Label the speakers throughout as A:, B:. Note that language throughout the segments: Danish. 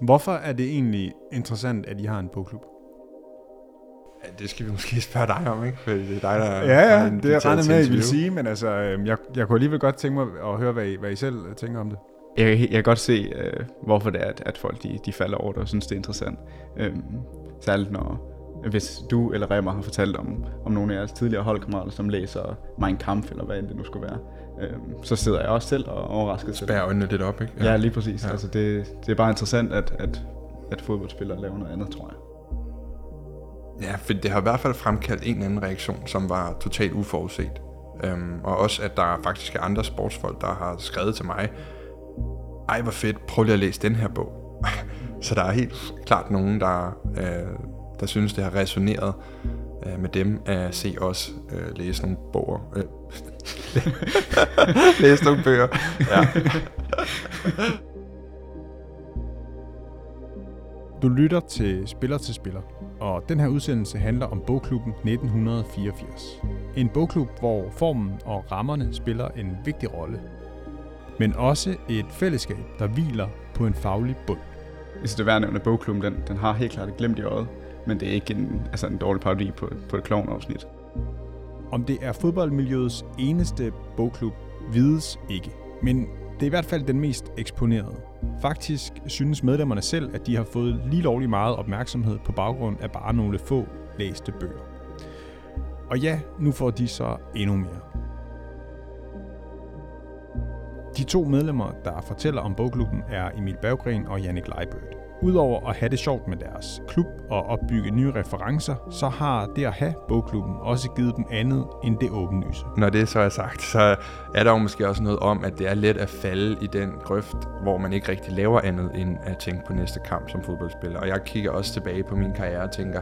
A: Hvorfor er det egentlig interessant, at I har en bogklub?
B: Ja, det skal vi måske spørge dig om, ikke? For det er dig, der
A: Ja, ja,
B: inviteret
A: det er regnet med, at I vil sige, men altså, øhm, jeg, jeg kunne alligevel godt tænke mig at høre, hvad I, hvad I selv tænker om det.
C: Jeg, jeg kan godt se, øh, hvorfor det er, at, at folk de, de falder over det og synes, det er interessant. Øhm, særligt når, hvis du eller Remmer har fortalt om, om nogle af jeres tidligere holdkammerater, som læser Mein Kampf, eller hvad end det nu skulle være, øhm, så sidder jeg også selv og er overrasket.
B: Spær øjnene lidt op, ikke?
C: Ja, lige præcis.
B: Ja.
C: Ja. Altså, det, det er bare interessant, at, at, at fodboldspillere laver noget andet, tror jeg.
B: Ja, for det har i hvert fald fremkaldt en eller anden reaktion, som var totalt uforudset. Øhm, og også, at der faktisk er andre sportsfolk, der har skrevet til mig, ej hvor fedt, prøv lige at læse den her bog. Så der er helt klart nogen, der, øh, der synes, det har resoneret øh, med dem at se os øh, læse nogle bøger. Øh, læse nogle bøger. Ja.
A: Du lytter til Spiller til Spiller, og den her udsendelse handler om bogklubben 1984. En bogklub, hvor formen og rammerne spiller en vigtig rolle, men også et fællesskab, der hviler på en faglig bund.
C: Jeg synes, det er værd at nævne, at bogklubben, den, den har helt klart et glimt i øjet, men det er ikke en, altså en dårlig parodi på, på et klovnafsnit.
A: Om det er fodboldmiljøets eneste bogklub, vides ikke. Men det er i hvert fald den mest eksponerede. Faktisk synes medlemmerne selv, at de har fået lige lovlig meget opmærksomhed på baggrund af bare nogle få læste bøger. Og ja, nu får de så endnu mere. De to medlemmer, der fortæller om bogklubben, er Emil Berggren og Jannik Leibødt. Udover at have det sjovt med deres klub og opbygge nye referencer, så har det at have bogklubben også givet dem andet end det åbenlyse.
B: Når det så er sagt, så er der jo måske også noget om, at det er let at falde i den grøft, hvor man ikke rigtig laver andet end at tænke på næste kamp som fodboldspiller. Og jeg kigger også tilbage på min karriere og tænker,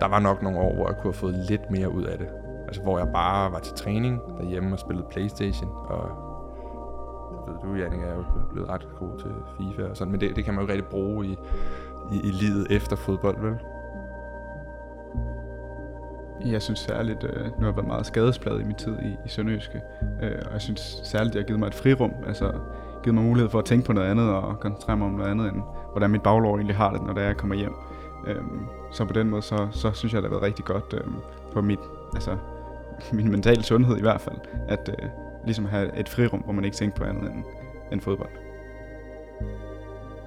B: der var nok nogle år, hvor jeg kunne have fået lidt mere ud af det. Altså hvor jeg bare var til træning derhjemme og spillede Playstation. Og ved du, Jannik, er jo blevet ret god til FIFA og sådan, men det, det kan man jo rigtig bruge i, i, i livet efter fodbold, vel?
C: Jeg synes særligt, øh, nu har jeg været meget skadespladet i min tid i, i Sønderjyske, øh, og jeg synes særligt, det har givet mig et frirum, altså givet mig mulighed for at tænke på noget andet og koncentrere mig om noget andet, end hvordan mit baglår egentlig har det, når det er, jeg kommer hjem. Øh, så på den måde, så, så synes jeg, det har været rigtig godt øh, på mit, altså, min mentale sundhed i hvert fald, at øh, ligesom have et frirum, hvor man ikke tænker på andet end, end fodbold.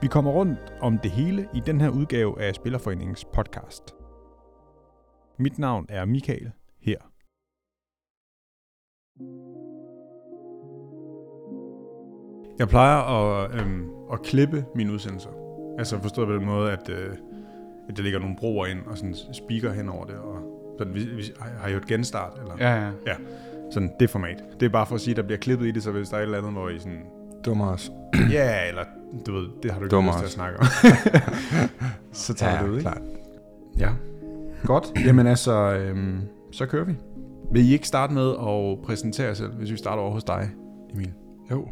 A: Vi kommer rundt om det hele i den her udgave af Spillerforeningens podcast. Mit navn er Michael her. Jeg plejer at, øhm, at klippe mine udsendelser. Altså forstået på den måde, at, øh, at der ligger nogle broer ind og sådan speaker hen over det. Og sådan, vi, vi, har jo et genstart? Eller?
C: Ja, ja.
A: ja. Sådan det format. Det er bare for at sige, at der bliver klippet i det, så hvis der er et eller andet, hvor I sådan...
B: Dummer os.
A: Ja, eller du ved, det har du ikke
B: Dummer
A: lyst til at snakke om. så tager
B: Ja,
A: det ud, ikke?
B: klart.
A: Ja. Godt. Jamen altså, øhm, så kører vi. Vil I ikke starte med at præsentere jer selv, hvis vi starter over hos dig, Emil?
B: Jo.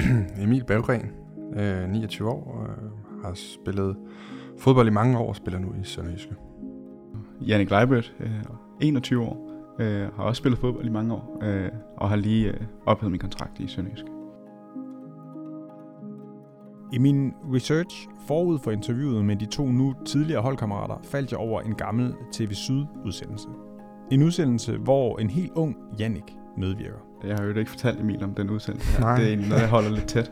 B: Emil Berggren, øh, 29 år, øh, har spillet fodbold i mange år og spiller nu i Sønderjyske.
C: Jannik Leibert, øh, 21 år, øh, har også spillet fodbold i mange år, øh, og har lige øh, ophævet min kontrakt i Sønderjysk.
A: I min research forud for interviewet med de to nu tidligere holdkammerater, faldt jeg over en gammel TV Syd-udsendelse. En udsendelse, hvor en helt ung Jannik medvirker.
C: Jeg har jo ikke fortalt Emil om den udsendelse her.
B: Nej.
C: Det er egentlig noget, jeg holder lidt tæt.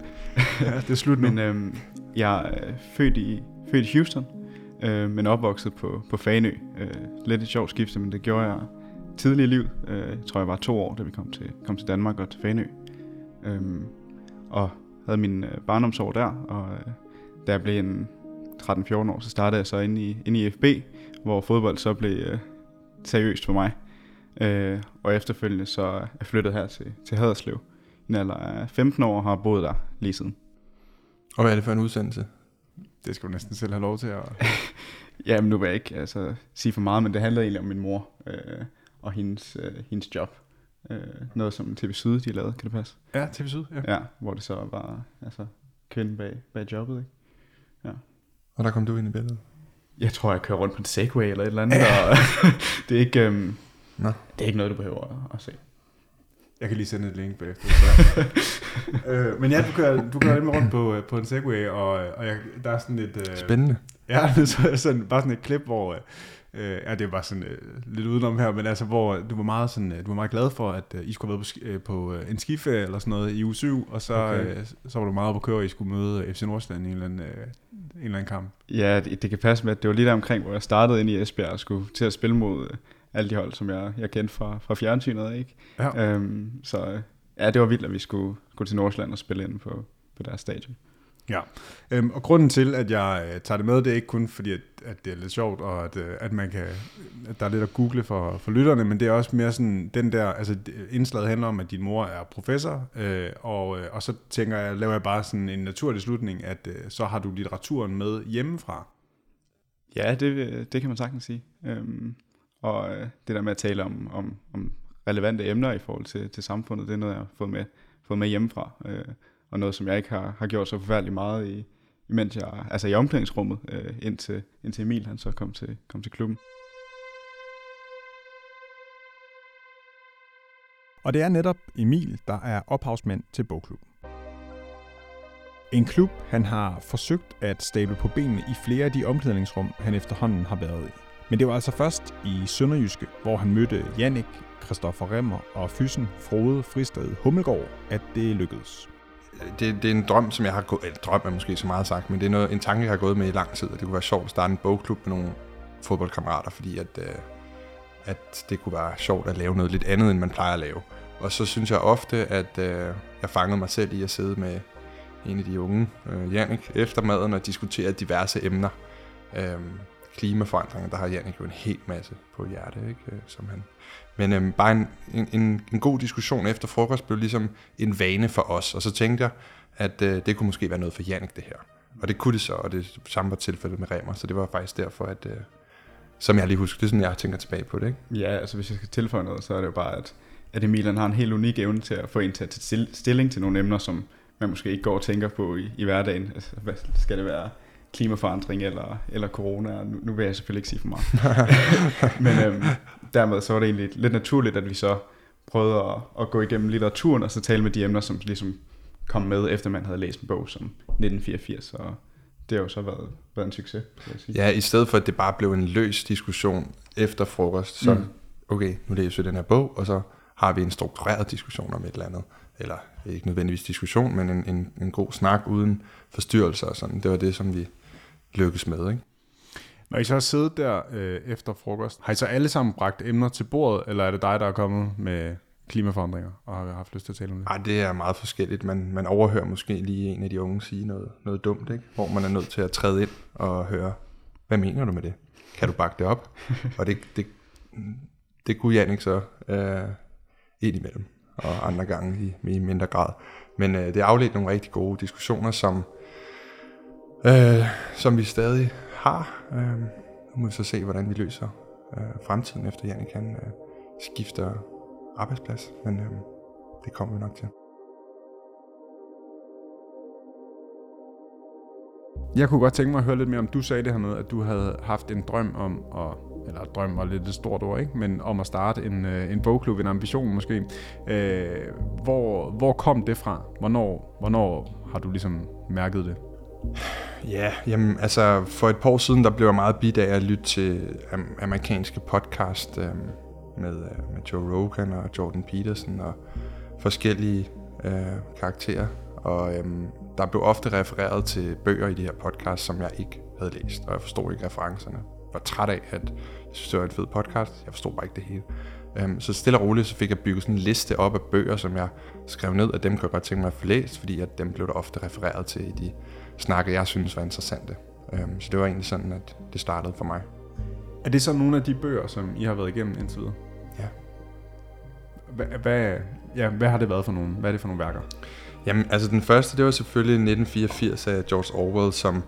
A: Ja, det er slut
C: Men øhm, jeg er født i, født i Houston, øh, men opvokset på, på Fanø. Øh, lidt et sjovt skifte, men det gjorde jeg tidligt i livet. Øh, jeg tror, jeg var to år, da vi kom til, kom til Danmark og til Fanø. Øhm, og havde min øh, barndomsår der, og øh, da jeg blev en 13-14 år, så startede jeg så inde i, inde i FB, hvor fodbold så blev øh, seriøst for mig. Øh, og efterfølgende så er jeg flyttet her til, til Haderslev. I en alder af 15 år og har boet der lige siden.
B: Og hvad er det for en udsendelse?
A: Det skal du næsten selv have lov til at...
C: Ja, men nu vil jeg ikke altså, sige for meget, men det handler egentlig om min mor øh, og hendes, øh, hendes job. Øh, noget som TV Syd, de lavede, kan det passe?
A: Ja, TV Syd, ja.
C: Ja, hvor det så var altså, kvinden bag, bag jobbet, ikke?
B: Og der kom du ind i billedet.
C: Jeg tror, jeg kører rundt på en Segway eller et eller andet, og det er ikke, øhm,
B: Nå.
C: det er ikke noget, du behøver at, se.
A: Jeg kan lige sende et link bagefter. Så. øh, men ja, du kører, du kører lidt rundt på, øh, på en Segway, og, og jeg, der er sådan et... Øh,
B: Spændende.
A: Ja, så, sådan, bare sådan et klip, hvor... Øh, ja, det bare sådan øh, lidt udenom her, men altså, hvor du var meget, sådan, øh, du var meget glad for, at øh, I skulle have været på, øh, på øh, en skiferie eller sådan noget i uge 7, og så, okay. øh, så var du meget på køre, og I skulle møde FC Nordsjælland i en eller anden, øh, en eller anden kamp.
C: Ja, det, det kan passe med, at det var lige der omkring, hvor jeg startede ind i Esbjerg og skulle til at spille mod øh, alle de hold, som jeg, jeg kendte fra, fra fjernsynet, ikke?
A: Ja.
C: Øhm, så øh, ja, det var vildt, at vi skulle, skulle til Nordsjælland og spille ind på, på deres stadion.
A: Ja, øhm, og grunden til, at jeg øh, tager det med, det er ikke kun fordi, at, at det er lidt sjovt, og at, øh, at, man kan, at der er lidt at google for, for lytterne, men det er også mere sådan, den der, altså indslaget handler om, at din mor er professor, øh, og, øh, og så tænker jeg, laver jeg bare sådan en naturlig slutning, at øh, så har du litteraturen med hjemmefra.
C: Ja, det, øh, det kan man sagtens sige. Øhm, og øh, det der med at tale om, om, om relevante emner i forhold til, til samfundet, det er noget, jeg har fået med, fået med hjemmefra. Øh, og noget, som jeg ikke har, har gjort så forfærdeligt meget i, imens jeg, altså i omklædningsrummet, øh, indtil, indtil Emil han så kom til, kom til klubben.
D: Og det er netop Emil, der er ophavsmand til bogklubben. En klub, han har forsøgt at stable på benene i flere af de omklædningsrum, han efterhånden har været i. Men det var altså først i Sønderjyske, hvor han mødte Jannik, Christoffer Remmer og Fyssen Frode Fristed Hummelgaard, at det lykkedes
B: det, det er en drøm, som jeg har gået... Eller drøm er måske så meget sagt, men det er noget, en tanke, jeg har gået med i lang tid, og det kunne være sjovt at starte en bogklub med nogle fodboldkammerater, fordi at, øh, at det kunne være sjovt at lave noget lidt andet, end man plejer at lave. Og så synes jeg ofte, at øh, jeg fangede mig selv i at sidde med en af de unge, øh, Jannik, efter maden og diskutere diverse emner. Øh, klimaforandringer, der har Jannik jo en helt masse på hjerte, ikke? Øh, som han men øhm, bare en, en, en god diskussion efter frokost blev ligesom en vane for os. Og så tænkte jeg, at øh, det kunne måske være noget for Jannik, det her. Og det kunne det så, og det samme var tilfældet med Remer. Så det var faktisk derfor, at, øh, som jeg lige husker, det er sådan, jeg tænker tilbage på det. Ikke?
C: Ja, altså hvis jeg skal tilføje noget, så er det jo bare, at, at Emilen har en helt unik evne til at få en til at tage stilling til nogle emner, som man måske ikke går og tænker på i, i hverdagen. Altså, hvad skal det være? Klimaforandring eller, eller corona. Nu, nu vil jeg selvfølgelig ikke sige for meget. Men øhm, dermed så var det egentlig lidt naturligt, at vi så prøvede at, at gå igennem litteraturen og så tale med de emner, som ligesom kom med, efter man havde læst en bog som 1984. Og det har jo så været, været en succes, vil jeg sige.
B: Ja, i stedet for at det bare blev en løs diskussion efter frokost, så mm. okay, nu læser vi den her bog, og så har vi en struktureret diskussion om et eller andet. Eller ikke nødvendigvis diskussion, men en, en, en god snak uden forstyrrelser og sådan. Det var det, som vi lykkes med, ikke?
A: Når I så har siddet der øh, efter frokost, har I så alle sammen bragt emner til bordet, eller er det dig, der er kommet med klimaforandringer og har haft lyst til at tale om det?
B: Ej, det er meget forskelligt. Man, man overhører måske lige en af de unge sige noget, noget dumt, ikke? hvor man er nødt til at træde ind og høre, hvad mener du med det? Kan du bakke det op? og det, det, det kunne Jannik så øh, ind imellem, og andre gange i, i mindre grad. Men øh, det afledt nogle rigtig gode diskussioner, som, øh, som vi stadig har. Øh, nu må vi så se, hvordan vi løser øh, fremtiden, efter Jannik kan øh, skifter arbejdsplads. Men øh, det kommer vi nok til.
A: Jeg kunne godt tænke mig at høre lidt mere om, du sagde det her med, at du havde haft en drøm om at eller drøm var lidt et stort ord, ikke? men om at starte en, øh, en bogklub, en ambition måske. Øh, hvor, hvor kom det fra? Hvornår, hvornår har du ligesom mærket det?
B: Ja, jamen altså for et par år siden, der blev jeg meget bidt af at lytte til amerikanske podcast øh, med, øh, med Joe Rogan og Jordan Peterson og forskellige øh, karakterer. Og øh, der blev ofte refereret til bøger i de her podcasts, som jeg ikke havde læst, og jeg forstod ikke referencerne. Jeg var træt af, at jeg synes, det var en fed podcast. Jeg forstod bare ikke det hele. Um, så stille og roligt, så fik jeg bygget sådan en liste op af bøger, som jeg skrev ned, at dem kunne jeg godt tænke mig at få læst, fordi at dem blev der ofte refereret til i de snakke, jeg synes var interessante. Um, så det var egentlig sådan, at det startede for mig.
A: Er det så nogle af de bøger, som I har været igennem indtil videre?
B: Ja.
A: Hvad, hvad, ja, hvad har det været for nogle, hvad er det for nogle værker?
B: Jamen, altså den første, det var selvfølgelig 1984 af George Orwell, som,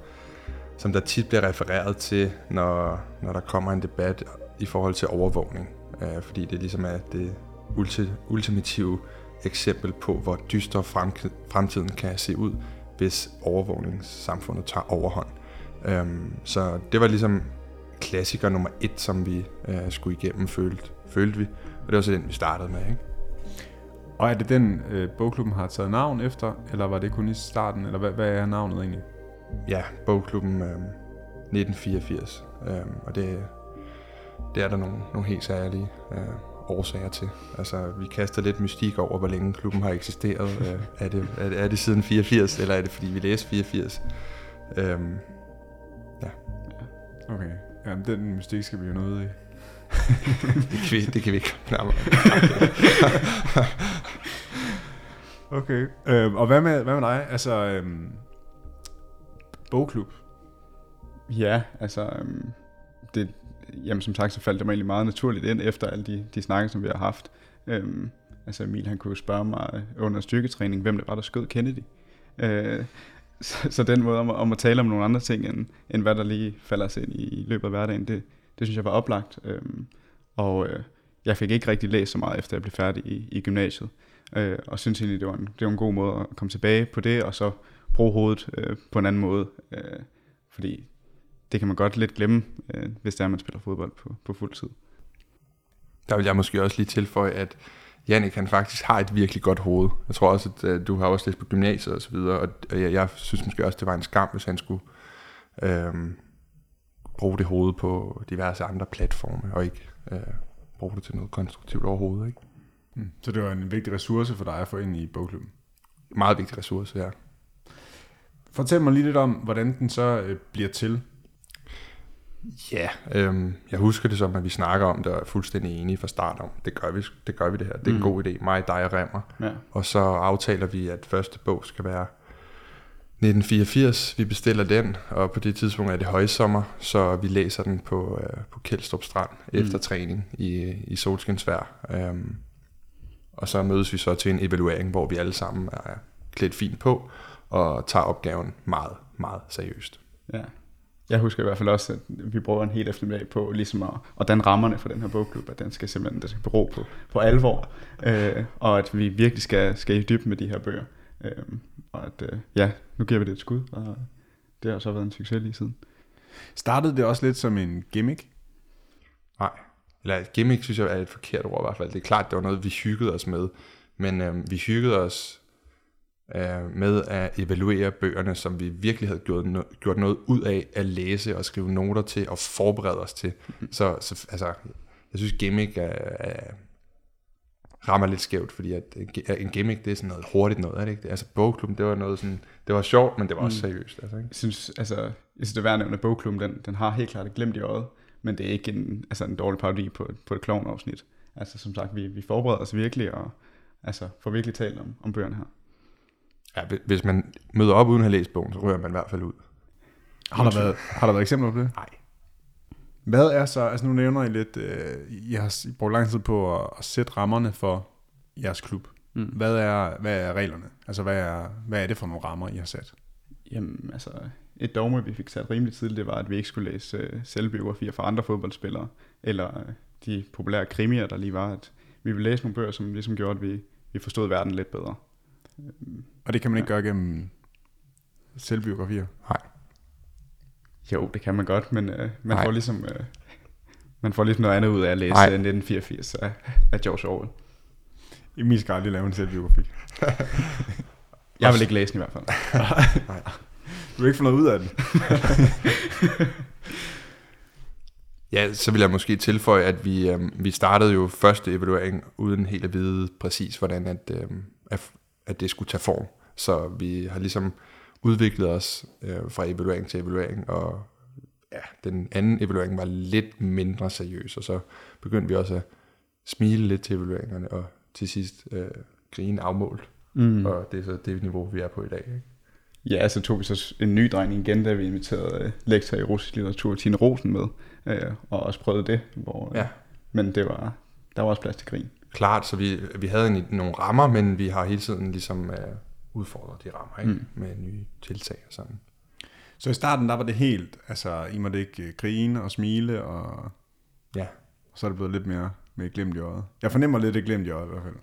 B: som der tit bliver refereret til, når, når der kommer en debat i forhold til overvågning. Uh, fordi det ligesom er det ulti, ultimative eksempel på, hvor dyster fremtiden kan se ud, hvis overvågningssamfundet tager overhånd. Øhm, så det var ligesom klassiker nummer et, som vi øh, skulle igennem, følte, følte vi. Og det var så den, vi startede med. Ikke?
A: Og er det den, øh, bogklubben har taget navn efter, eller var det kun i starten, eller hvad, hvad er navnet egentlig?
B: Ja, bogklubben øh, 1984. Øh, og det, det er der nogle, nogle helt særlige øh, årsager til. Altså, vi kaster lidt mystik over, hvor længe klubben har eksisteret. øh, er, det, er, det, er det siden 84, eller er det fordi, vi læste 84? Øh,
A: Okay, ja, den mystik skal vi jo ud i.
B: det, kan vi, det kan vi ikke nærmere.
A: Okay. Øh, og hvad med, hvad med dig? Altså, øhm, bogklub.
C: Ja, altså, øhm, det, jamen som sagt, så faldt det mig egentlig meget naturligt ind efter alle de, de snakke, som vi har haft. Øhm, altså Emil, han kunne spørge mig øh, under styrketræning, hvem det var, der skød Kennedy. Øh, så, så den måde om, om at tale om nogle andre ting, end, end hvad der lige falder os ind i, i løbet af hverdagen, det, det synes jeg var oplagt. Øhm, og øh, jeg fik ikke rigtig læst så meget, efter jeg blev færdig i, i gymnasiet. Øh, og synes egentlig, det var, en, det var en god måde at komme tilbage på det, og så bruge hovedet øh, på en anden måde. Øh, fordi det kan man godt lidt glemme, øh, hvis det er, at man spiller fodbold på, på fuld tid.
B: Der vil jeg måske også lige tilføje, at Jannik han faktisk har et virkelig godt hoved. Jeg tror også, at uh, du har også læst på gymnasiet og så videre, og jeg, jeg synes måske også, det var en skam, hvis han skulle øhm, bruge det hoved på diverse andre platforme, og ikke øh, bruge det til noget konstruktivt overhovedet. Ikke?
A: Mm. Så det var en vigtig ressource for dig at få ind i bogklubben.
B: Meget vigtig ressource, ja.
A: Fortæl mig lige lidt om, hvordan den så øh, bliver til.
B: Ja, øhm, jeg husker det som, at vi snakker om det, og er fuldstændig enige fra start om, det gør vi, det gør vi det her. Det er en
C: Mm.
B: god idé, mig, dig og Remmer.
C: Ja.
B: Og så aftaler vi, at første bog skal være 1984. Vi bestiller den, og på det tidspunkt er det højsommer, så vi læser den på, øh, på Kjeldstrup Strand
C: Mm.
B: efter træning i, i solskinsvær. Øhm, og så mødes vi så til en evaluering, hvor vi alle sammen er klædt fint på og tager opgaven meget, meget seriøst.
C: Ja. Jeg husker i hvert fald også, at vi bruger en hel eftermiddag på ligesom at, at danne rammerne for den her bogklub, at den skal simpelthen den skal bero på, på alvor, øh, og at vi virkelig skal, skal i dybden med de her bøger. Øh, og at, øh, ja, nu giver vi det et skud, og det har så været en succes lige siden.
A: Startede det også lidt som en gimmick?
B: Nej, eller gimmick synes jeg er et forkert ord i hvert fald. Det er klart, det var noget, vi hyggede os med. Men øh, vi hyggede os øh, med at evaluere bøgerne, som vi virkelig havde gjort, no- gjort noget ud af at læse og skrive noter til og forberede os til. Så, så altså, jeg synes gimmick er, er, rammer lidt skævt, fordi at en gimmick, det er sådan noget hurtigt noget, er det ikke? Altså bogklubben, det var noget sådan, det var sjovt, men det var også
C: Mm.
B: seriøst. Altså, ikke?
C: Jeg synes, altså, jeg synes det er værd at nævne, at bogklubben, den, den har helt klart et glimt i øjet, men det er ikke en, altså en dårlig parodi på, på et klovnafsnit. Altså som sagt, vi, vi forbereder os virkelig, og altså, får virkelig talt om, om bøgerne her.
B: Ja, hvi- hvis man møder op uden at have læst bogen, så rører man i hvert fald ud.
A: Har der, været, har der været eksempler på det?
B: Nej.
A: Hvad er så, altså nu nævner I lidt, øh, I har brugt lang tid på at, at sætte rammerne for jeres klub.
C: Mm.
A: Hvad er, hvad er reglerne? Altså hvad er, hvad er det for nogle rammer, I har sat?
C: Jamen, altså, et dogme, vi fik sat rimelig tidligt, det var, at vi ikke skulle læse øh, selvbiografier fra andre fodboldspillere, eller øh, de populære krimier, der lige var, at vi ville læse nogle bøger, som ligesom gjorde, at vi, vi forstod verden lidt bedre.
A: Og det kan man ikke gøre gennem selvbiografier.
C: Jo, det kan man godt, men øh, man,
B: Nej.
C: får ligesom, øh, man får ligesom noget andet ud af at læse
B: Nej.
C: øh, 1984 af, af George Orwell.
A: Emil skal aldrig lave en selvbiografi.
C: Jeg vil ikke læse den i hvert fald.
A: Du vil ikke få noget ud af den.
B: Ja, så vil jeg måske tilføje, at vi, øhm, vi startede jo første evaluering uden helt at vide præcis, hvordan at, øhm, at, at det skulle tage form. Så vi har ligesom udviklet os øh, fra evaluering til evaluering, og ja, den anden evaluering var lidt mindre seriøs, og så begyndte vi også at smile lidt til evalueringerne, og til sidst øh, grine afmålt.
C: Mm.
B: Og det er så det niveau, vi er på i dag. Ikke?
C: Ja, så tog vi så en ny drejning igen, da vi inviterede øh, lektor i russisk litteratur, Tine Rosen, med, øh, og også prøvede det. Hvor, øh,
B: Ja.
C: Men det var, der var også plads til grin.
B: Klart, så vi, vi havde en, nogle rammer, men vi har hele tiden ligesom øh, udfordret de rammer ikke?
C: Mm.
B: med nye tiltag og sådan.
A: Så i starten, der var det helt, altså I måtte ikke øh, grine og smile, og
B: Ja.
A: så er det blevet lidt mere med glimt i øjet. Jeg fornemmer lidt et glimt i øjet i hvert fald.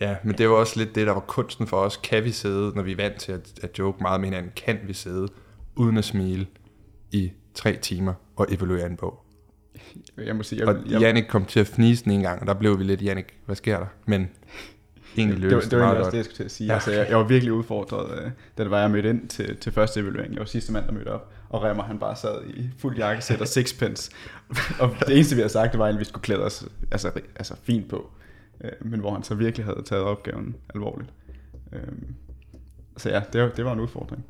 B: Ja, men det var også lidt det, der var kunsten for os. Kan vi sidde, når vi er vant til at, at joke meget med hinanden, kan vi sidde uden at smile i tre timer og evaluere en bog?
C: Jeg må sige, jeg,
B: Og
C: jeg,
B: Jannik kom til at fnise en gang, og der blev vi lidt, Jannik, hvad sker der? Men egentlig
C: det, var, det var
B: meget
C: også det, jeg skulle til at sige.
B: Ja.
C: Altså, jeg, jeg var virkelig udfordret, øh, da det var, jeg mødte ind til, til første evaluering. Jeg var sidste mand, der mødte op, og Remmer han bare sad i fuld jakkesæt og sixpence. og det eneste, vi havde sagt, det var, at vi skulle klæde os altså, altså fint på. Øh, men hvor han så virkelig havde taget opgaven alvorligt. Øh, så ja, det, var- det var en udfordring.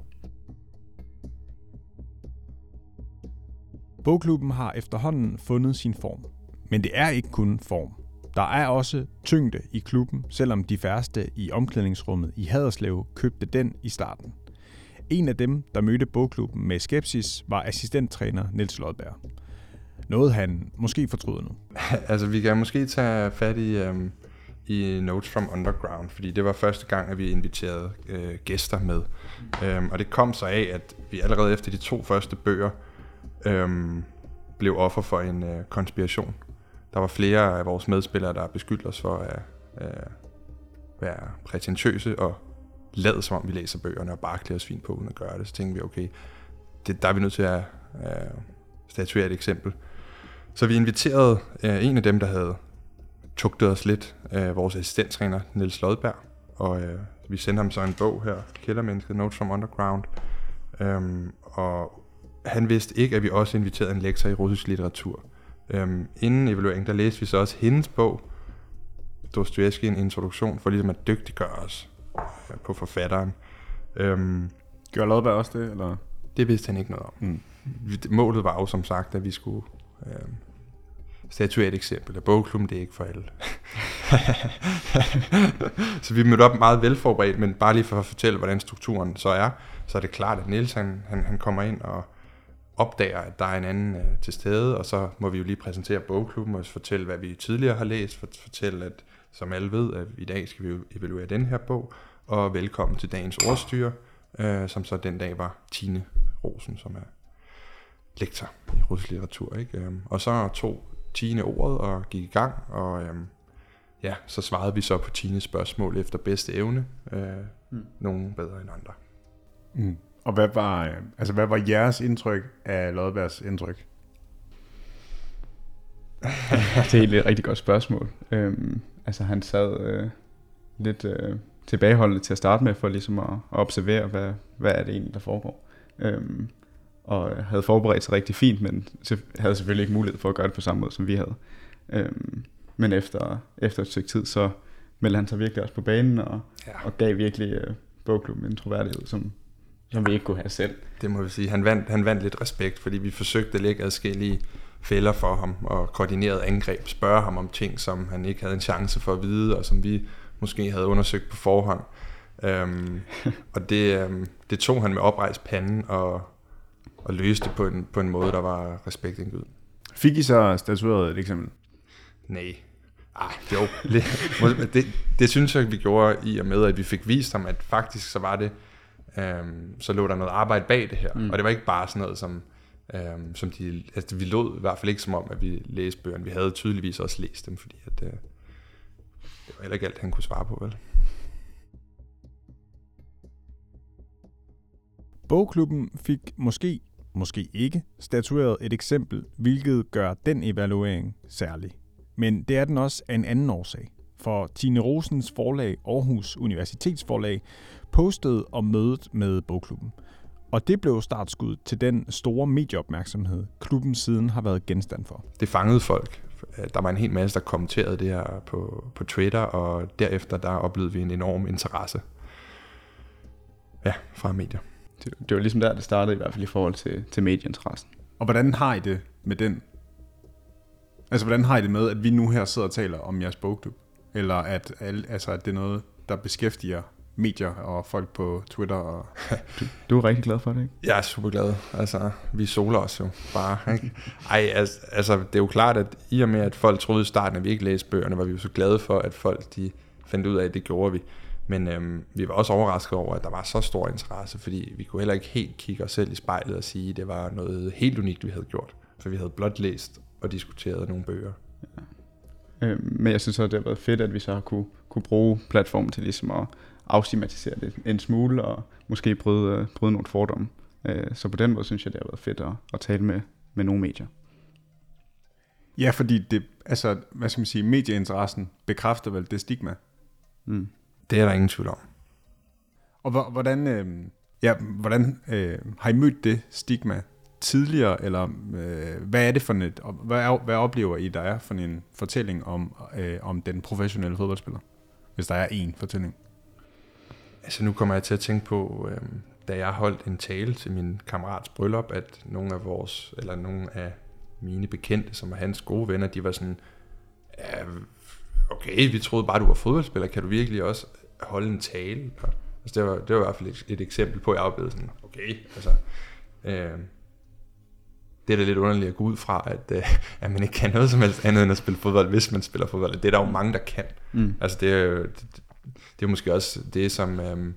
D: Bogklubben har efterhånden fundet sin form. Men det er ikke kun form. Der er også tyngde i klubben, selvom de færreste i omklædningsrummet i Haderslev købte den i starten. En af dem, der mødte bogklubben med skepsis, var assistenttræner Niels Lodberg. Noget han måske fortryder nu.
B: altså, vi kan måske tage fat i, øhm, i Notes from Underground, fordi det var første gang, at vi inviterede øh, gæster med. Øhm, og det kom så af, at vi allerede efter de to første bøger øhm, blev offer for en øh, konspiration. Der var flere af vores medspillere, der beskyldte os for at øh, være prætentiøse og lade som om vi læser bøgerne og bare klæder os fint på uden at gøre det. Så tænkte vi, okay, det, der er vi nødt til at øh, statuere et eksempel. Så vi inviterede øh, en af dem, der havde tugtet os lidt, øh, vores assistenttræner, Niels Lodberg, og øh, vi sendte ham så en bog her, Kældermennesket, Notes from Underground, øhm, og han vidste ikke, at vi også inviterede en lektor i russisk litteratur. Øhm, inden evalueringen, der læste vi så også hendes bog, Dostoyevsky, en introduktion, for ligesom at dygtiggøre os øh, på forfatteren. Øhm,
A: Gør Lodberg også det, eller?
B: det vidste han ikke noget om.
A: Mm.
B: Målet var jo som sagt, at vi skulle øh, statuere et eksempel. At bogklubben, det er ikke for alle. så vi mødte op meget velforberedt, men bare lige for at fortælle, hvordan strukturen så er, så er det klart, at Niels han, han, han kommer ind og opdager, at der er en anden øh, til stede, og så må vi jo lige præsentere bogklubben og fortælle, hvad vi tidligere har læst, for, fortælle, at som alle ved, at i dag skal vi evaluere den her bog, og velkommen til dagens ordstyre, øh, som så den dag var Tine Rosen, som er lektor i russisk litteratur. Ikke? Øhm, Og så tog Tine ordet og gik i gang, og øhm, ja, så svarede vi så på Tines spørgsmål efter bedste evne. Øh,
C: Mm.
B: Nogle bedre end andre.
A: Mm. Og hvad var, øh, altså, hvad var jeres indtryk af Lodbergs indtryk?
C: det er egentlig et rigtig godt spørgsmål. Øhm, altså han sad øh, lidt øh, tilbageholdende til at starte med, for ligesom at, at observere, hvad, hvad er det egentlig, der foregår. Øhm, og havde forberedt sig rigtig fint, men havde selvfølgelig ikke mulighed for at gøre det på samme måde, som vi havde. Øhm, men efter, efter et stykke tid, så meldte han sig virkelig også på banen, og,
B: Ja.
C: og gav virkelig øh, bogklubben en troværdighed, som, som vi ikke kunne have selv.
B: Det må vi sige. Han vandt, han vandt lidt respekt, fordi vi forsøgte at lægge adskillige fælder for ham og koordineret angreb, spørge ham om ting, som han ikke havde en chance for at vide, og som vi måske havde undersøgt på forhånd. Øhm, og det, øhm, det tog han med oprejst panden og, og løste på en, på en måde, der var respektindgydende.
A: Fik I så statueret et eksempel?
B: Nej. Ej, jo. Det, det, det synes jeg, vi gjorde i og med, at vi fik vist ham, at faktisk så var det, øhm, så lå der noget arbejde bag det her. Mm. Og det var ikke bare sådan noget, som, øhm, som de, altså vi lod i hvert fald ikke som om, at vi læste bøgerne. Vi havde tydeligvis også læst dem, fordi at, øh, det var heller ikke alt, han kunne svare på, vel?
D: Bogklubben fik måske, måske ikke, statueret et eksempel, hvilket gør den evaluering særlig. Men det er den også af en anden årsag. For Tine Rosens forlag, Aarhus Universitetsforlag, postede om mødet med bogklubben. Og det blev startskud til den store medieopmærksomhed, klubben siden har været genstand for.
B: Det fangede folk. Der var en hel masse, der kommenterede det her på, på Twitter, og derefter der oplevede vi en enorm interesse. Ja, fra medier.
C: Det, det var ligesom der, det startede i hvert fald i forhold til, til medieinteressen.
A: Og hvordan har I det med den? Altså, hvordan har I det med, at vi nu her sidder og taler om jeres bogklub? Eller at, altså, at det er noget, der beskæftiger medier og folk på Twitter? Og...
C: Du, du er rigtig glad for det, ikke?
B: Jeg er super glad. Altså, vi soler os jo bare. Ikke? Ej, altså, altså, det er jo klart, at i og med, at folk troede i starten, at vi ikke læste bøgerne, var vi jo så glade for, at folk de fandt ud af, at det gjorde vi. Men øhm, vi var også overrasket over, at der var så stor interesse, fordi vi kunne heller ikke helt kigge os selv i spejlet og sige, at det var noget helt unikt, vi havde gjort. For vi havde blot læst og diskuteret nogle bøger.
C: Øh, men jeg synes også, det har været fedt, at vi så har kunne, kunne bruge platformen til ligesom at afstigmatisere det en smule, og måske bryde, øh, bryde nogle fordomme. Øh, så på den måde synes jeg, det har været fedt at, at tale med, med nogle medier.
A: Ja, fordi det, altså, hvad skal man sige, medieinteressen bekræfter vel det stigma,
C: Mm.
B: Det er der ingen tvivl om.
A: Og hvor- hvordan, øh, ja, hvordan øh, har I mødt det stigma tidligere, eller øh, hvad er det for et, hvad, er, hvad oplever I, der er for en fortælling om, øh, om den professionelle fodboldspiller? Hvis der er en fortælling.
B: Altså nu kommer jeg til at tænke på, øh, da jeg holdt en tale til min kammerats bryllup, at nogle af vores, eller nogle af mine bekendte, som er hans gode venner, de var sådan, okay, vi troede bare, du var fodboldspiller, kan du virkelig også holde en tale? Altså det, var, det var i hvert fald et, et eksempel på, at jeg oplevede sådan, okay, altså, øh, det er da lidt underligt at gå ud fra, at, øh, at man ikke kan noget som helst andet end at spille fodbold, hvis man spiller fodbold. Det er der jo mange, der kan.
C: Mm.
B: Altså det er det, det er måske også det, som, øhm,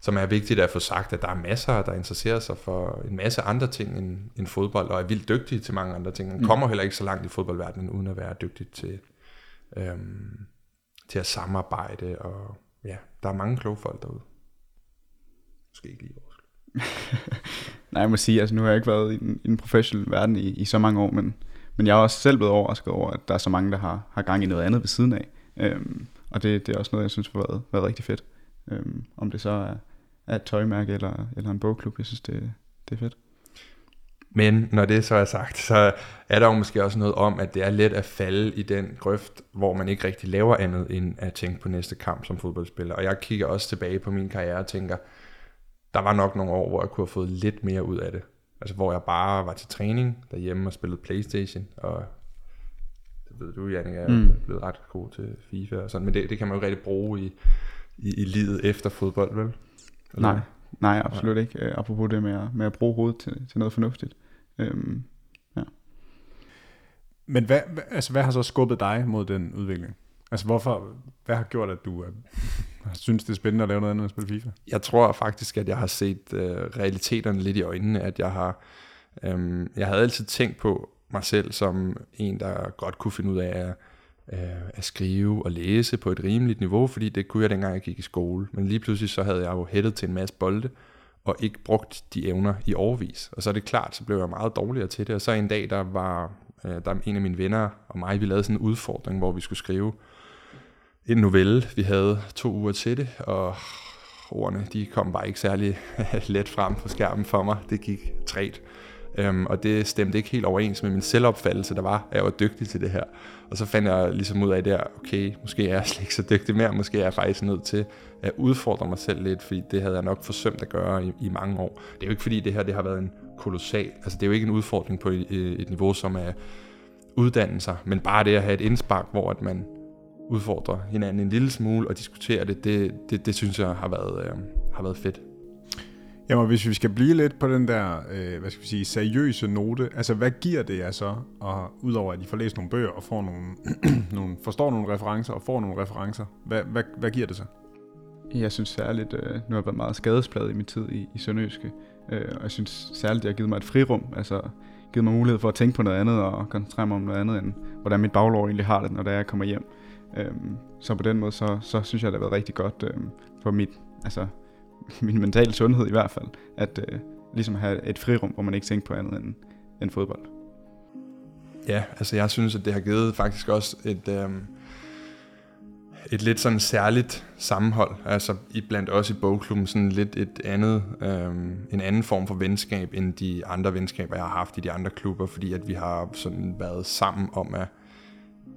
B: som er vigtigt at få sagt, at der er masser, der interesserer sig for en masse andre ting end, end fodbold, og er vildt dygtige til mange andre ting. Man
C: Mm.
B: kommer heller ikke så langt i fodboldverdenen, uden at være dygtig til, øhm, til at samarbejde, og ja, der er mange kloge folk derude. Måske ikke lige vores.
C: Nej, jeg må sige, altså nu har jeg ikke været i den, i den professionelle verden i, i så mange år, men, men jeg er også selv blevet overrasket over, at der er så mange, der har, har gang i noget andet ved siden af. Øhm, og det, det er også noget, jeg synes har været, været rigtig fedt. Øhm, om det så er, er et tøjmærke eller, eller en bogklub, jeg synes, det, det er fedt.
B: Men når det så er sagt, så er der jo måske også noget om, at det er let at falde i den grøft, hvor man ikke rigtig laver andet end at tænke på næste kamp som fodboldspiller. Og jeg kigger også tilbage på min karriere og tænker, der var nok nogle år, hvor jeg kunne have fået lidt mere ud af det. Altså hvor jeg bare var til træning derhjemme og spillede Playstation, og det ved du, Jannik, jeg er
C: Mm.
B: blevet ret god til FIFA og sådan, men det, det kan man jo ikke rigtig bruge i, i, i livet efter fodbold, vel? Eller?
C: Nej, nej, absolut ikke. Øh, apropos det med at, med at bruge hovedet til, til noget fornuftigt. Øhm,
A: Men hvad, altså, hvad har så skubbet dig mod den udvikling? Altså hvorfor, hvad har gjort, at du jeg synes, det er spændende at lave noget andet end at spille FIFA?
B: jeg tror faktisk, at jeg har set øh, realiteterne lidt i øjnene, at jeg har, øhm, jeg havde altid tænkt på mig selv som en, der godt kunne finde ud af at, øh, at skrive og læse på et rimeligt niveau, fordi det kunne jeg dengang, jeg gik i skole. Men lige pludselig så havde jeg jo hættet til en masse bolde, og ikke brugt de evner i overvis. Og så er det klart, så blev jeg meget dårligere til det. Og så en dag, der var øh, der en af mine venner og mig, vi lavede sådan en udfordring, hvor vi skulle skrive en novelle. Vi havde to uger til det, og ordene, de kom bare ikke særlig let frem på skærmen for mig. Det gik træt. Øhm, og det stemte ikke helt overens med min selvopfattelse, der var, at jeg var dygtig til det her. Og så fandt jeg ligesom ud af der, okay, måske er jeg slet ikke så dygtig mere, måske er jeg faktisk nødt til at udfordre mig selv lidt, fordi det havde jeg nok forsømt at gøre i, i mange år. Det er jo ikke fordi det her det har været en kolossal, altså det er jo ikke en udfordring på et, et niveau, som er uddannelser, men bare det at have et indspark, hvor at man udfordrer hinanden en lille smule og diskuterer det, det, det, det synes jeg har været, øh, har været fedt.
A: Jamen, hvis vi skal blive lidt på den der, øh, hvad skal vi sige, seriøse note, altså hvad giver det jer så, og udover at I får læst nogle bøger og får nogle, nogle, forstår nogle referencer og får nogle referencer, hvad, hvad, hvad giver det så?
C: Jeg synes særligt, øh, nu har jeg været meget skadespladet i min tid i, i Sønderjyske, øh, og jeg synes særligt, det har givet mig et frirum, altså givet mig mulighed for at tænke på noget andet og koncentrere mig om noget andet, end hvordan mit baglov egentlig har det, når er, jeg kommer hjem. Øhm, så på den måde, så, så synes jeg, det har været rigtig godt øhm, for mit, altså, min mentale sundhed i hvert fald, at øh, ligesom have et frirum, hvor man ikke tænker på andet end, end fodbold.
B: Ja, altså jeg synes, at det har givet faktisk også et, øhm, et lidt sådan særligt sammenhold, altså i blandt os i bogklubben, sådan lidt et andet, øhm, en anden form for venskab, end de andre venskaber, jeg har haft i de andre klubber, fordi at vi har sådan været sammen om at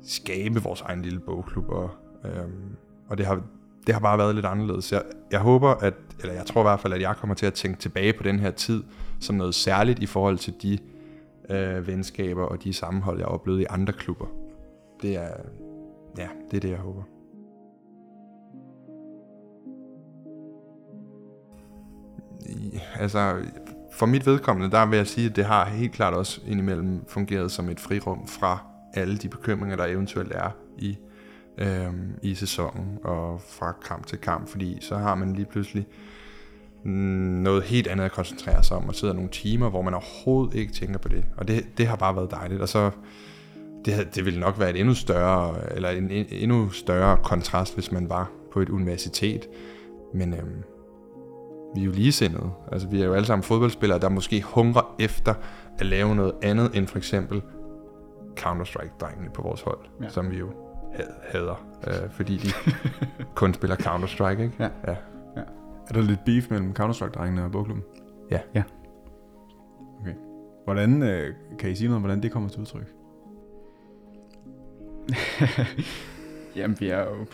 B: skabe vores egen lille bogklub, og, øhm, og det har, det har bare været lidt anderledes. Jeg, jeg håber, at, eller jeg tror i hvert fald, at jeg kommer til at tænke tilbage på den her tid som noget særligt i forhold til de øh, venskaber og de sammenhold, jeg oplevede i andre klubber. Det er, ja, det er det, jeg håber. I, altså, for mit vedkommende, der vil jeg sige, at det har helt klart også indimellem fungeret som et frirum fra alle de bekymringer, der eventuelt er i, øh, i sæsonen og fra kamp til kamp, fordi så har man lige pludselig noget helt andet at koncentrere sig om, og sidder nogle timer, hvor man overhovedet ikke tænker på det. Og det, det har bare været dejligt. Og så, det, det ville nok være et endnu større, eller en, en endnu større kontrast, hvis man var på et universitet. Men øhm, vi er jo ligesindede. Altså, vi er jo alle sammen fodboldspillere, der måske hungrer efter at lave noget andet end for eksempel Counter-Strike-drengene på vores hold,
C: Ja.
B: ja. som vi jo hader, øh, fordi de kun spiller Counter-Strike, ikke?
C: Ja.
B: ja.
A: Er der lidt beef mellem Counter-Strike-drengene og bogklubben?
B: Ja.
C: Ja.
A: Okay. Hvordan, øh, kan I sige noget om, hvordan det kommer til udtryk?
C: Jamen, vi har jo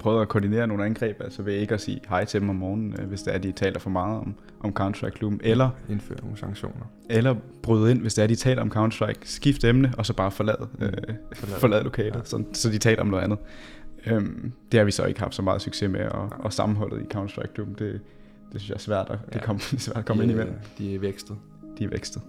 C: prøvet at koordinere nogle angreb, altså ved ikke at sige hej til dem om morgenen, øh, hvis det er, de taler for meget om, om Counter-Strike-klubben, eller,
B: Indføre nogle sanktioner.
C: eller bryde ind, hvis det er, de taler om Counter-Strike, skift emne, og så bare forlade, øh,
B: Forlade.
C: forlade lokalet,
B: Ja.
C: ja. så, så de taler om noget andet. Øhm, det har vi så ikke haft så meget succes med, og, og sammenholdet i Counter-Strike-klubben, det, det synes jeg er svært at, ja.
B: Ja.
C: det er svært at komme ind imellem.
B: De, de er vækstet.
C: De er vækstet.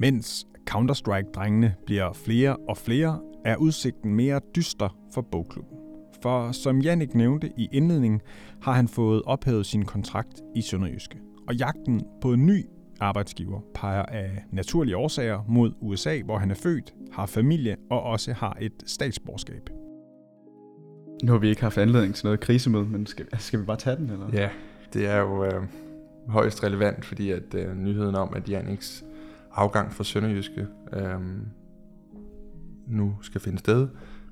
D: Mens Counter-Strike-drengene bliver flere og flere, er udsigten mere dyster for bogklubben. For som Jannik nævnte i indledningen, har han fået ophævet sin kontrakt i Sønderjyske. Og jagten på en ny arbejdsgiver peger af naturlige årsager mod USA, hvor han er født, har familie og også har et statsborgerskab.
C: Nu har vi ikke haft anledning til noget krisemøde, men skal, skal vi bare tage den? Eller?
B: Ja, det er jo øh, højst relevant, fordi at øh, nyheden om, at Janniks afgang fra Sønderjyske øh, nu skal finde sted,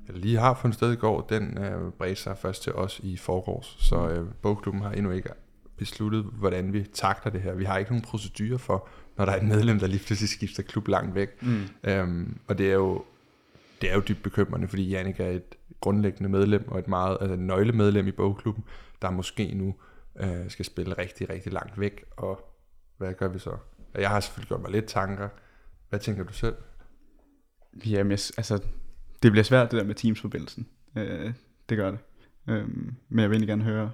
B: eller lige har fundet sted i går, den øh, bredte sig først til os i forgårs. Så øh, bogklubben har endnu ikke besluttet, hvordan vi takler det her. Vi har ikke nogen procedurer for, når der er et medlem, der lige pludselig skifter klub langt væk.
C: Mm.
B: Øhm, og det er jo det er jo dybt bekymrende, fordi Jannik er et grundlæggende medlem og et meget altså nøglemedlem i bogklubben, der måske nu øh, skal spille rigtig, rigtig langt væk. Og hvad gør vi så? Og Jeg har selvfølgelig gjort mig lidt tanker. Hvad tænker du selv?
C: Jamen, jeg, altså, det bliver svært det der med Teams-forbindelsen. Øh, det gør det. Øhm, men jeg vil egentlig gerne høre,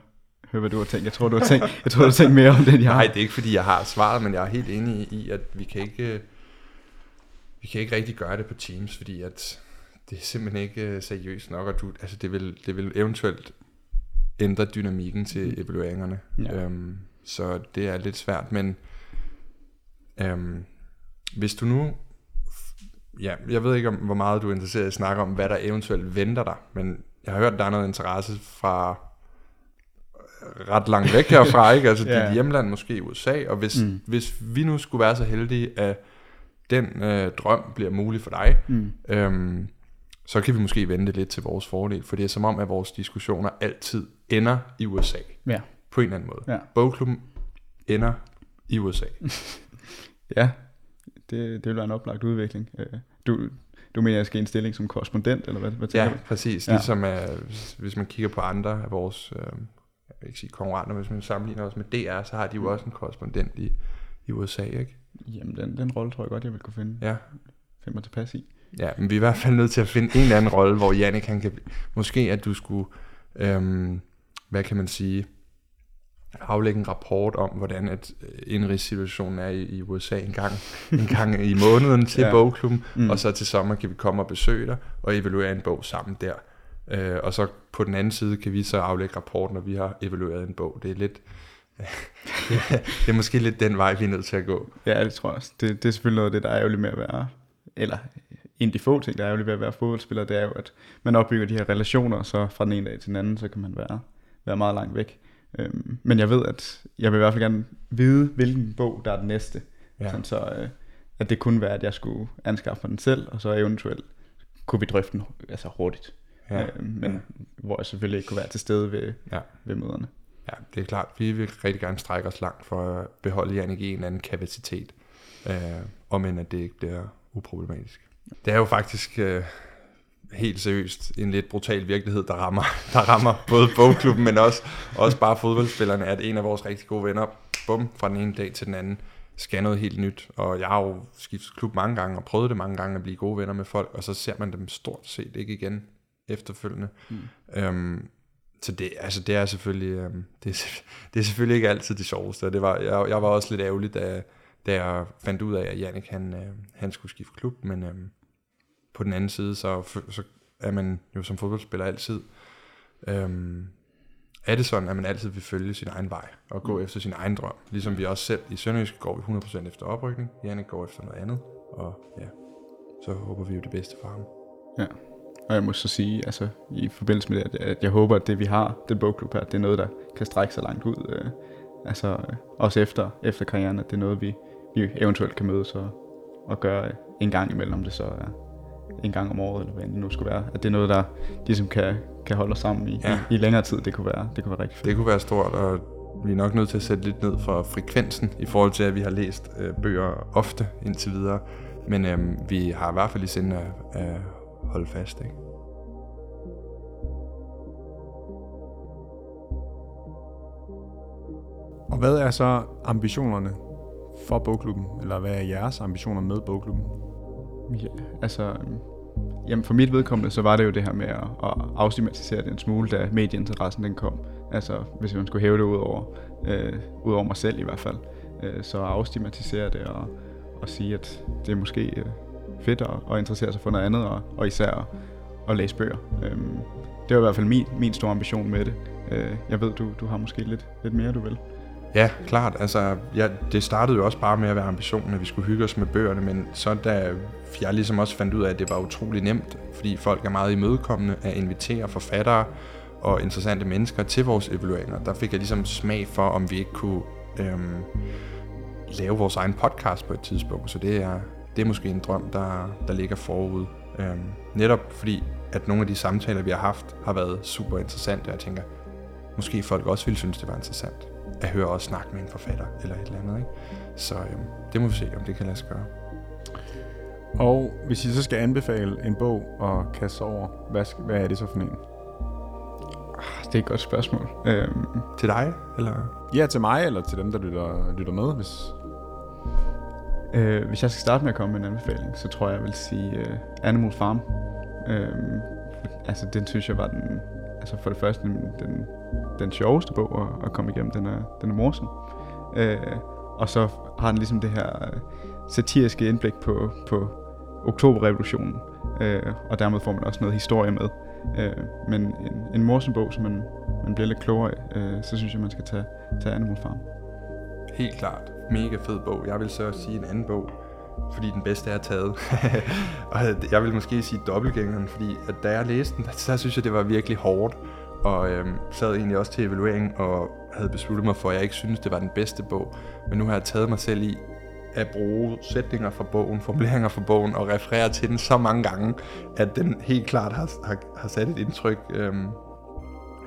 C: høre, hvad du har tænkt. Jeg tror, du har tænkt, jeg tror, du har tænkt mere om det, end jeg
B: Nej,
C: har.
B: det er ikke fordi, jeg har svaret, men jeg er helt enig i, at vi kan ikke, vi kan ikke rigtig gøre det på Teams, fordi at det er simpelthen ikke øh, seriøst nok, og du, altså det, vil, det vil eventuelt ændre dynamikken til evalueringerne.
C: Ja.
B: Øhm, så det er lidt svært, men øhm, hvis du nu, ja, jeg ved ikke, om, hvor meget du er interesseret i at snakke om, hvad der eventuelt venter dig, men jeg har hørt, der er noget interesse fra ret langt væk herfra, ikke? Altså
C: Ja.
B: dit hjemland måske i USA, og hvis,
C: mm.
B: hvis vi nu skulle være så heldige, at den øh, drøm bliver mulig for dig,
C: Mm.
B: øhm, så kan vi måske vente lidt til vores fordel, for det er som om, at vores diskussioner altid ender i USA,
C: Ja.
B: på en eller anden måde.
C: Ja.
B: Bogklubben ender i USA.
C: Ja, det, det vil være en oplagt udvikling. Øh, Du, du mener, jeg skal i en stilling som korrespondent, eller hvad, hvad tænker
B: Ja,
C: du?
B: præcis.
C: Ja.
B: Ligesom uh, hvis, man kigger på andre af vores, uh, jeg vil ikke sige konkurrenter, hvis man sammenligner os med DR, så har de jo også en korrespondent i, i USA, ikke?
C: Jamen, den, den rolle tror jeg godt, jeg vil kunne finde,
B: Ja.
C: finde mig tilpas i.
B: Ja, men vi er i hvert fald nødt til at finde en eller anden rolle, hvor Jannik han kan... Måske at du skulle, øhm, hvad kan man sige, aflægge en rapport om, hvordan at øh, indrigssituationen er i, i USA en gang, en gang i måneden til
C: Ja.
B: bogklubben,
C: Mm.
B: og så til sommer kan vi komme og besøge dig og evaluere en bog sammen der. Øh, og så på den anden side kan vi så aflægge rapport, når vi har evalueret en bog. Det er lidt... det er måske lidt den vej, vi er nødt til at gå.
C: Ja, det tror jeg også. Det, det er selvfølgelig noget af det, der er ærgerligt med at være, eller en af de få ting, der er ærgerligt ved at være fodboldspiller, det er jo, at man opbygger de her relationer, så fra den ene dag til den anden, så kan man være, være meget langt væk. Øhm, men jeg ved, at jeg vil i hvert fald gerne vide, hvilken bog, der er den næste. Ja. Sådan så, øh, at det kunne være, at jeg skulle anskaffe mig den selv, og så eventuelt kunne vi drøfte den altså hurtigt.
B: Ja.
C: Øhm, men
B: ja.
C: hvor jeg selvfølgelig ikke kunne være til stede ved,
B: Ja.
C: ved møderne.
B: Ja, det er klart. Vi vil rigtig gerne strække os langt for at beholde Jannik i en eller anden kapacitet. Øh, om end at det ikke bliver uproblematisk. Det er jo faktisk øh, helt seriøst en lidt brutal virkelighed, der rammer, der rammer både bogklubben, men også, også bare fodboldspillerne, at en af vores rigtig gode venner, bum, fra den ene dag til den anden, skal noget helt nyt. Og jeg har jo skiftet klub mange gange, og prøvet det mange gange at blive gode venner med folk, og så ser man dem stort set ikke igen efterfølgende.
C: Mm.
B: Øhm, så det, altså det er selvfølgelig, øhm, det, er, det er selvfølgelig ikke altid det sjoveste. og Det var, jeg, jeg var også lidt ærgerlig, da, da jeg fandt ud af, at Jannik han, øh, han skulle skifte klub, men øhm, på den anden side, så, så er man jo som fodboldspiller altid, øhm, er det sådan, at man altid vil følge sin egen vej og gå efter sin egen drøm. Ligesom vi også selv i Sønderjysk går vi 100% efter oprykning, Jannik går efter noget andet, og ja, så håber vi jo det bedste for ham.
C: Og jeg må så sige, altså i forbindelse med det, at- jeg håber, at det vi har, den bogklub her, det er noget, der kan strække sig langt ud. Øh, altså øh, også efter, efter karrieren, at det er noget, vi, vi eventuelt kan mødes og, at gøre en gang imellem, om det så er en gang om året, eller hvad det nu skulle være. At det er noget, der ligesom kan, kan holde os sammen i,
B: Ja.
C: i, i længere tid. Det kunne være, det kunne være rigtig fedt.
B: Det kunne være stort, og vi er nok nødt til at sætte lidt ned for frekvensen i forhold til, at vi har læst øh, bøger ofte indtil videre. Men øhm, vi har i hvert fald i sinde at, at holde fast. Ikke?
A: Og hvad er så ambitionerne for bogklubben? Eller hvad er jeres ambitioner med bogklubben?
C: Ja, altså, jamen for mit vedkommende, så var det jo det her med at, at afstigmatisere det en smule, da medieinteressen den kom. Altså, hvis man skulle hæve det ud over, øh, ud over mig selv i hvert fald. Øh, så afstigmatisere det og, og sige, at det er måske øh, fedt at, at interessere sig for noget andet, og, og især at, at læse bøger. Øh, det var i hvert fald min, min store ambition med det. Øh, jeg ved, du, du har måske lidt, lidt mere, du vil.
B: Ja, klart. Altså, ja, det startede jo også bare med at være ambitionen, at vi skulle hygge os med bøgerne, men så da jeg ligesom også fandt ud af, at det var utrolig nemt, fordi folk er meget imødekommende at invitere forfattere og interessante mennesker til vores evalueringer, der fik jeg ligesom smag for, om vi ikke kunne øhm, lave vores egen podcast på et tidspunkt. Så det er, det er måske en drøm, der, der ligger forud. Øhm, netop fordi, at nogle af de samtaler, vi har haft, har været super interessante, og jeg tænker, måske folk også ville synes, det var interessant at høre os snakke med en forfatter eller et eller andet. Ikke? Så øhm, det må vi se, om det kan lade sig gøre.
A: Og hvis I så skal anbefale en bog og kaste over, hvad, hvad er det så for en?
C: Ah, Det er et godt spørgsmål. Øhm,
B: Til dig? Eller?
A: Ja, til mig eller til dem, der lytter, lytter med, hvis...
C: Øh, hvis jeg skal starte med at komme med en anbefaling, så tror jeg, jeg vil sige øh, Animal Farm. Øh, altså, den synes jeg var den, altså for det første den, den, den sjoveste bog at, at komme igennem. Den er, den er morsom. Øh, og så har den ligesom det her øh, satiriske indblik på, på oktoberrevolutionen. Øh, og dermed får man også noget historie med. Øh, men en, en morsom bog, som man, man bliver lidt klogere af, øh, så synes jeg, man skal tage, tage Animal Farm.
B: Helt klart. Mega fed bog. Jeg vil så sige en anden bog, fordi den bedste er taget. og jeg vil måske sige dobbeltgængeren, fordi at da jeg læste den, så synes jeg, det var virkelig hårdt. Og øhm, sad egentlig også til evaluering og havde besluttet mig for, at jeg ikke synes, det var den bedste bog. Men nu har jeg taget mig selv i at bruge sætninger fra bogen, formuleringer fra bogen og referere til den så mange gange, at den helt klart har, har, har sat et indtryk, øhm,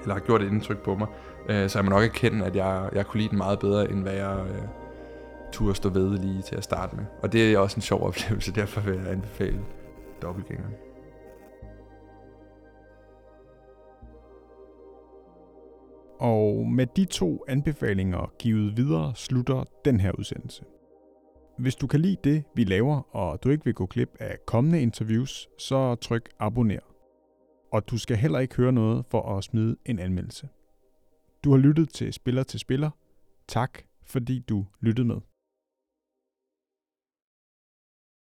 B: eller har gjort et indtryk på mig. Øh, så jeg må nok erkende, at jeg, jeg kunne lide den meget bedre, end hvad jeg øh, turde stå ved lige til at starte med. Og det er også en sjov oplevelse, derfor vil jeg anbefale dobbeltgængeren.
A: Og med de to anbefalinger givet videre, slutter den her udsendelse. Hvis du kan lide det, vi laver, og du ikke vil gå glip af kommende interviews, så tryk abonner. Og du skal heller ikke høre noget for at smide en anmeldelse. Du har lyttet til Spiller til Spiller. Tak, fordi du lyttede med.